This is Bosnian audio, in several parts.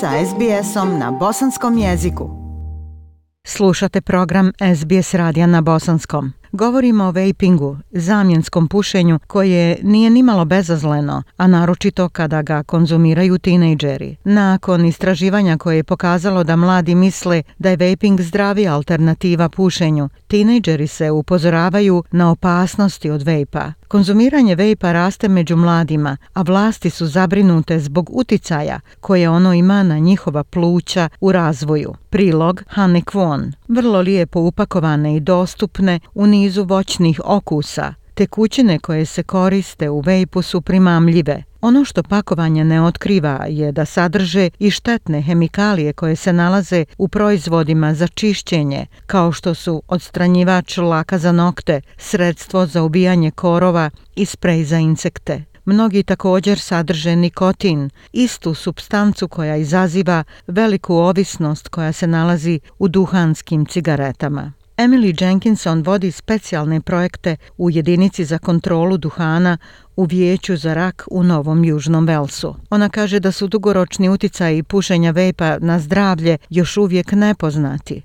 sa SBS-om na bosanskom jeziku. Slušate program SBS radija na bosanskom. Govorimo o vejpingu, zamjenskom pušenju koje nije nimalo bezazleno, a naročito kada ga konzumiraju tinejdžeri. Nakon istraživanja koje je pokazalo da mladi misle da je vejping zdravi alternativa pušenju, tinejdžeri se upozoravaju na opasnosti od vejpa. Konzumiranje vejpa raste među mladima, a vlasti su zabrinute zbog uticaja koje ono ima na njihova pluća u razvoju. Prilog Hane Kwon. Vrlo lijepo upakovane i dostupne u nizu voćnih okusa. Tekućine koje se koriste u vejpu su primamljive. Ono što pakovanje ne otkriva je da sadrže i štetne hemikalije koje se nalaze u proizvodima za čišćenje, kao što su odstranjivač laka za nokte, sredstvo za ubijanje korova i sprej za insekte. Mnogi također sadrže nikotin, istu substancu koja izaziva veliku ovisnost koja se nalazi u duhanskim cigaretama. Emily Jenkinson vodi specijalne projekte u jedinici za kontrolu duhana u Vijeću za rak u Novom Južnom Velsu. Ona kaže da su dugoročni uticaj i pušenja vejpa na zdravlje još uvijek nepoznati.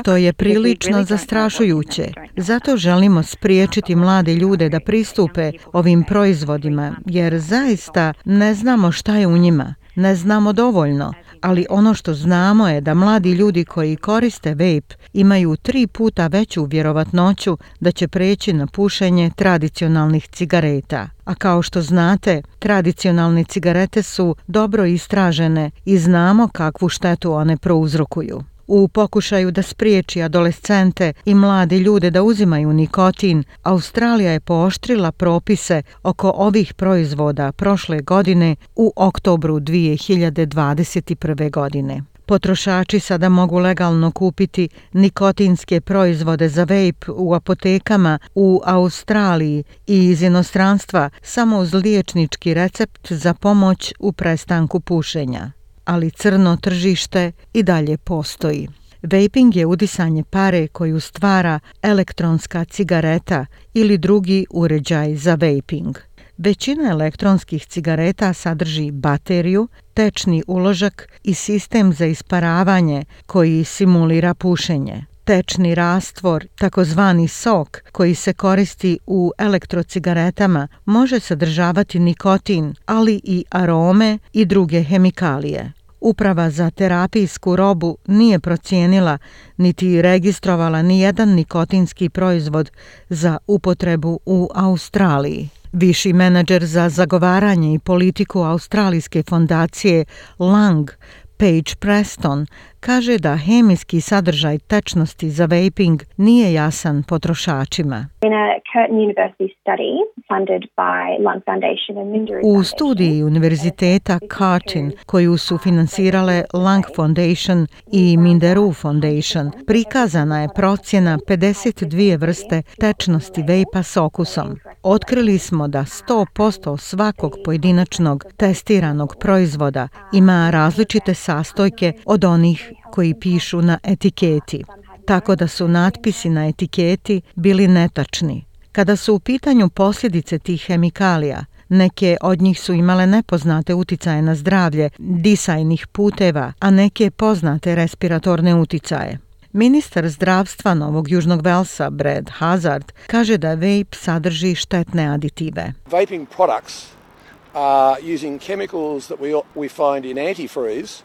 Što je prilično zastrašujuće. Zato želimo spriječiti mlade ljude da pristupe ovim proizvodima, jer zaista ne znamo šta je u njima. Ne znamo dovoljno ali ono što znamo je da mladi ljudi koji koriste vape imaju tri puta veću vjerovatnoću da će preći na pušenje tradicionalnih cigareta. A kao što znate, tradicionalne cigarete su dobro istražene i znamo kakvu štetu one prouzrokuju. U pokušaju da spriječi adolescente i mlade ljude da uzimaju nikotin, Australija je pooštrila propise oko ovih proizvoda prošle godine u oktobru 2021. godine. Potrošači sada mogu legalno kupiti nikotinske proizvode za vape u apotekama u Australiji i iz inostranstva samo uz liječnički recept za pomoć u prestanku pušenja ali crno tržište i dalje postoji. Vaping je udisanje pare koju stvara elektronska cigareta ili drugi uređaj za vaping. Većina elektronskih cigareta sadrži bateriju, tečni uložak i sistem za isparavanje koji simulira pušenje. Tečni rastvor, takozvani sok, koji se koristi u elektrocigaretama, može sadržavati nikotin, ali i arome i druge hemikalije. Uprava za terapijsku robu nije procijenila niti registrovala ni jedan nikotinski proizvod za upotrebu u Australiji. Viši menadžer za zagovaranje i politiku australijske fondacije Lang Page Preston kaže da hemijski sadržaj tečnosti za vaping nije jasan potrošačima. U studiji Univerziteta Curtin, koju su finansirale Lung Foundation i Minderu Foundation, prikazana je procjena 52 vrste tečnosti vejpa s okusom. Otkrili smo da 100% svakog pojedinačnog testiranog proizvoda ima različite sastojke od onih koji pišu na etiketi, tako da su natpisi na etiketi bili netačni. Kada su u pitanju posljedice tih hemikalija, neke od njih su imale nepoznate uticaje na zdravlje, disajnih puteva, a neke poznate respiratorne uticaje. Ministar zdravstva Novog Južnog Velsa, Brad Hazard, kaže da vape sadrži štetne aditive. Vaping products are using chemicals that we, we find in antifreeze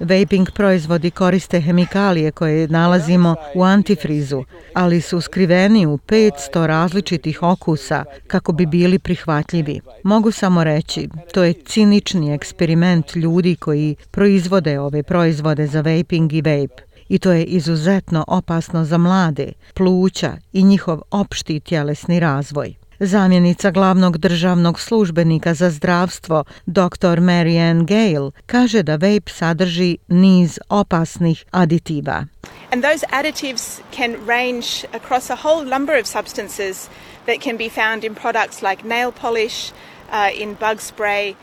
Vaping proizvodi koriste hemikalije koje nalazimo u antifrizu, ali su skriveni u 500 različitih okusa kako bi bili prihvatljivi. Mogu samo reći, to je cinični eksperiment ljudi koji proizvode ove proizvode za vaping i vape. I to je izuzetno opasno za mlade, pluća i njihov opšti tjelesni razvoj. Zamjenica glavnog državnog službenika za zdravstvo, dr. Mary Ann Gale, kaže da vape sadrži niz opasnih aditiva. And those additives can range across a whole number of substances that can be found in products like nail polish, uh, in bug spray,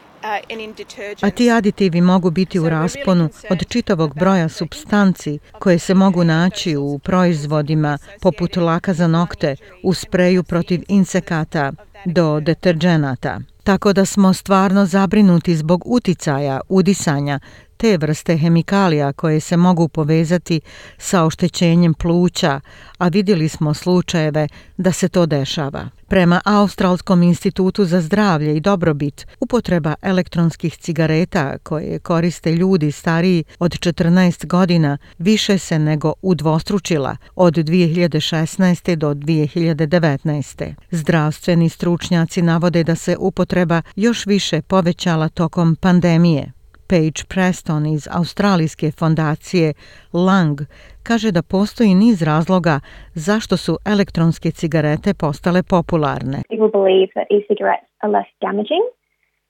A ti aditivi mogu biti u rasponu od čitavog broja substanci koje se mogu naći u proizvodima poput laka za nokte, u spreju protiv insekata do deterđenata. Tako da smo stvarno zabrinuti zbog uticaja, udisanja, te vrste hemikalija koje se mogu povezati sa oštećenjem pluća, a vidjeli smo slučajeve da se to dešava. Prema Australskom institutu za zdravlje i dobrobit, upotreba elektronskih cigareta koje koriste ljudi stariji od 14 godina više se nego udvostručila od 2016. do 2019. Zdravstveni stručnjaci navode da se upotreba još više povećala tokom pandemije. Paige Preston iz australijske fondacije Lang kaže da postoji niz razloga zašto su elektronske cigarete postale popularne. People believe that e-cigarettes are less damaging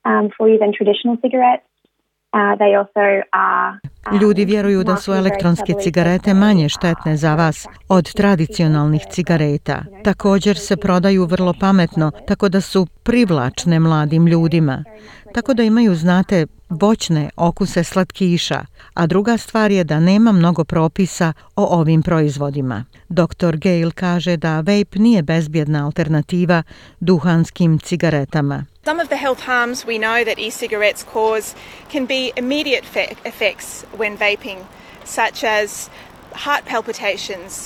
um, for you than traditional cigarettes. Uh, they also are... Ljudi vjeruju da su elektronske cigarete manje štetne za vas od tradicionalnih cigareta. Također se prodaju vrlo pametno, tako da su privlačne mladim ljudima. Tako da imaju, znate, voćne okuse slatkiša, a druga stvar je da nema mnogo propisa o ovim proizvodima. Dr. Gale kaže da vape nije bezbjedna alternativa duhanskim cigaretama. Some of the health harms we know that e-cigarettes cause can be immediate effects when vaping, such as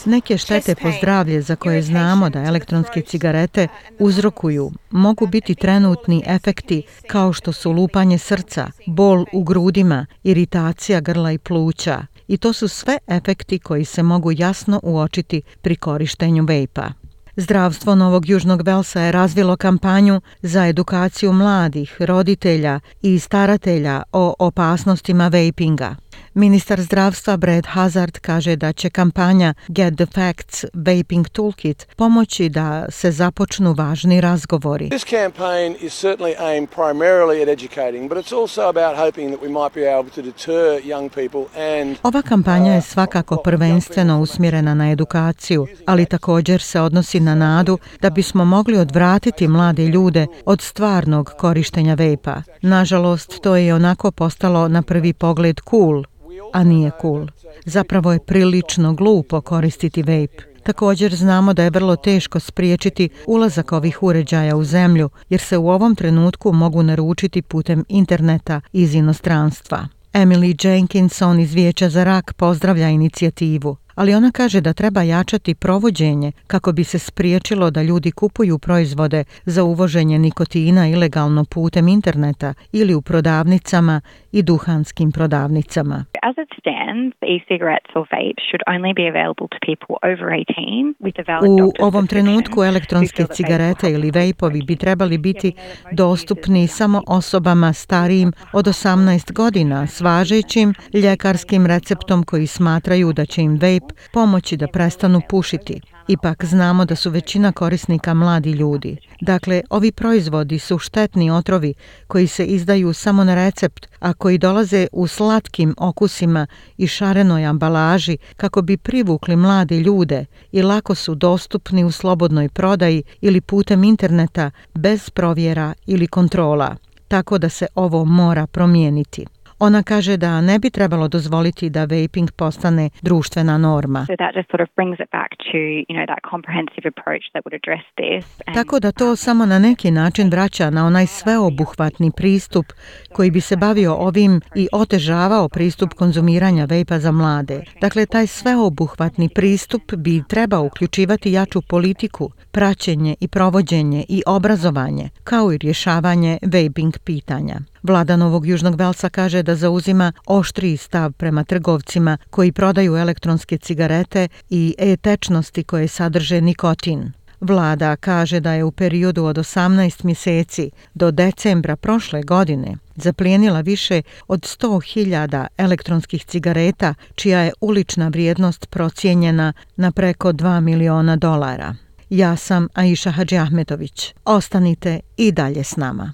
Neke štete po zdravlje za koje znamo da elektronske cigarete uzrokuju mogu biti trenutni efekti kao što su lupanje srca, bol u grudima, iritacija grla i pluća. I to su sve efekti koji se mogu jasno uočiti pri korištenju vejpa. Zdravstvo Novog Južnog Velsa je razvilo kampanju za edukaciju mladih, roditelja i staratelja o opasnostima vejpinga. Ministar zdravstva Brad Hazard kaže da će kampanja Get the Facts Vaping Toolkit pomoći da se započnu važni razgovori. This campaign is certainly aimed primarily at educating, but it's also about hoping that we might be able to deter young people and Ova kampanja je uh, svakako prvenstveno usmjerena na edukaciju, ali također se odnosi na nadu da bismo mogli odvratiti mlade ljude od stvarnog korištenja vejpa. Nažalost, to je onako postalo na prvi pogled cool, a nije cool. Zapravo je prilično glupo koristiti vape. Također znamo da je vrlo teško spriječiti ulazak ovih uređaja u zemlju, jer se u ovom trenutku mogu naručiti putem interneta iz inostranstva. Emily Jenkinson iz Vijeća za rak pozdravlja inicijativu ali ona kaže da treba jačati provođenje kako bi se spriječilo da ljudi kupuju proizvode za uvoženje nikotina ilegalno putem interneta ili u prodavnicama i duhanskim prodavnicama. As it stands, e-cigarettes or vape should only be available to people over 18 with a valid U ovom trenutku elektronske cigarete ili vejpovi bi trebali biti dostupni samo osobama starijim od 18 godina s važećim ljekarskim receptom koji smatraju da će im vape pomoći da prestanu pušiti. Ipak znamo da su većina korisnika mladi ljudi. Dakle, ovi proizvodi su štetni otrovi koji se izdaju samo na recept, a koji dolaze u slatkim okusima i šarenoj ambalaži kako bi privukli mlade ljude i lako su dostupni u slobodnoj prodaji ili putem interneta bez provjera ili kontrola. Tako da se ovo mora promijeniti. Ona kaže da ne bi trebalo dozvoliti da vaping postane društvena norma. Tako da to samo na neki način vraća na onaj sveobuhvatni pristup koji bi se bavio ovim i otežavao pristup konzumiranja vejpa za mlade. Dakle, taj sveobuhvatni pristup bi trebao uključivati jaču politiku, praćenje i provođenje i obrazovanje, kao i rješavanje vaping pitanja. Vlada Novog Južnog Velsa kaže da zauzima oštriji stav prema trgovcima koji prodaju elektronske cigarete i e-tečnosti koje sadrže nikotin. Vlada kaže da je u periodu od 18 mjeseci do decembra prošle godine zaplijenila više od 100.000 elektronskih cigareta čija je ulična vrijednost procijenjena na preko 2 miliona dolara. Ja sam Aisha Hadži Ahmetović. Ostanite i dalje s nama